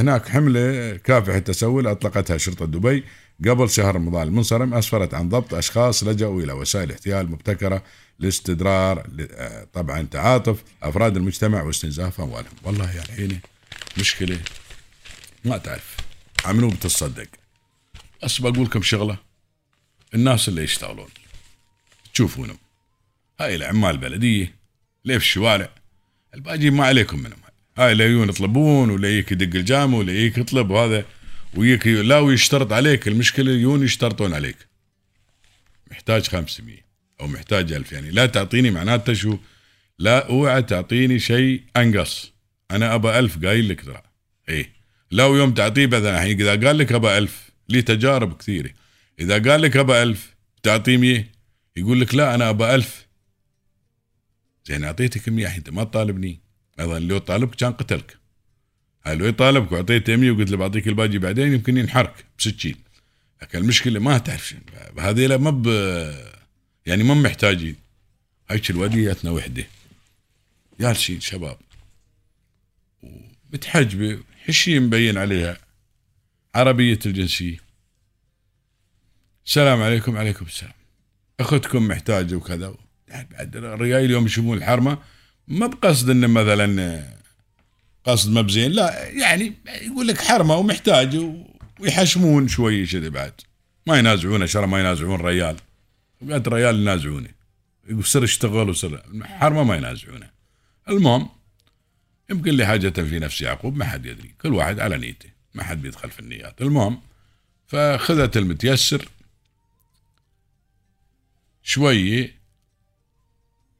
هناك حملة كافح التسول أطلقتها شرطة دبي قبل شهر رمضان. المنصرم أسفرت عن ضبط أشخاص لجأوا إلى وسائل احتيال مبتكرة لاستدرار آه، طبعا تعاطف أفراد المجتمع واستنزاف أموالهم. والله يا الحين مشكلة ما تعرف. عملوا بتصدق. بس بقول لكم شغلة الناس اللي يشتغلون تشوفونهم. هاي العمال البلدية اللي في الشوارع. الباقي ما عليكم منهم. هاي لا يطلبون ولا يجيك يدق الجامع ولا يجيك يطلب وهذا ويجيك لا ويشترط عليك المشكلة يجون يشترطون عليك. محتاج 500 أو محتاج 1000 يعني لا تعطيني معناته شو؟ لا أوعى تعطيني شيء أنقص. أنا ابى 1000 قايل لك ترى. إيه. لو يوم تعطيه مثلا إذا قال لك ابى 1000 لي تجارب كثيرة. إذا قال لك ابى 1000 تعطيه 100 يقول لك لا أنا ابى 1000 زين أعطيتك 100 أنت ما تطالبني. أيضا لو طالبك كان قتلك. هاي لو يطالبك واعطيته 100 وقلت له بعطيك الباقي بعدين يمكن ينحرك بسكين لكن المشكلة ما تعرف هذه ما ب يعني ما محتاجين. هيك الوديتنا وحدة. جالسين شباب. ومتحجبه حشي مبين عليها. عربية الجنسية. السلام عليكم. عليكم السلام. أختكم محتاجة وكذا. بعد الرجال اليوم يشوفون الحرمة ما بقصد إنه مثلا قصد ما بزين لا يعني يقول لك حرمة ومحتاج ويحشمون شوي كذا بعد. ما ينازعونه شرى ما ينازعون ريال. وقعد ريال ينازعونه يقول سر اشتغل وسر حرمة ما ينازعونه. المهم يمكن لحاجة في نفس يعقوب ما حد يدري. كل واحد على نيته ما حد بيدخل في النيات. المهم فخذت المتيسر شوية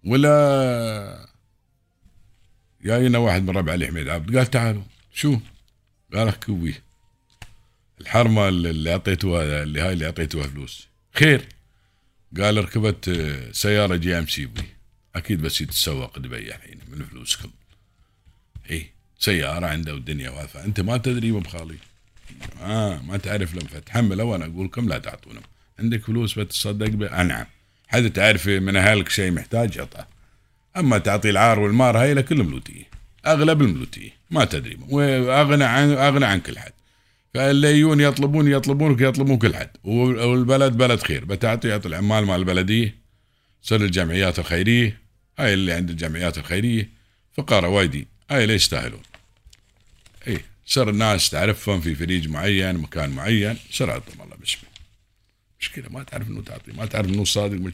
ولا جاينا واحد من ربع علي حميد عبد قال تعالوا شو؟ قال احكوا بيه الحرمة اللي اعطيتوها اللي هاي اللي أعطيتوها فلوس. خير. قال ركبت سيارة جي إم سي بي. أكيد بس يتسوق دبي الحين من فلوسكم. إي سيارة عنده والدنيا واقفة. أنت ما تدري بخالي آه ما تعرف لما فتحمله وأنا أقول لكم لا تعطونهم. عندك فلوس بتصدق به نعم حد تعرف من أهلك شيء محتاج؟ يعطى. أما تعطي العار والمار هاي لكل ملوتيه أغلب الملوتيه ما تدري. وأغنى عن أغنى عن كل حد. فاللي يجون يطلبون يطلبونك يطلبون كل حد. والبلد بلد خير. بتعطي يعطي العمال مال البلديه صار الجمعيات الخيرية. هاي اللي عند الجمعيات الخيرية. فقراء وايدين. هاي اللي يستاهلون اي صار الناس تعرفهم في فريج معين مكان معين. صار الله باسمه مشكلة ما تعرف إنه تعطي ما تعرف إنه صادق من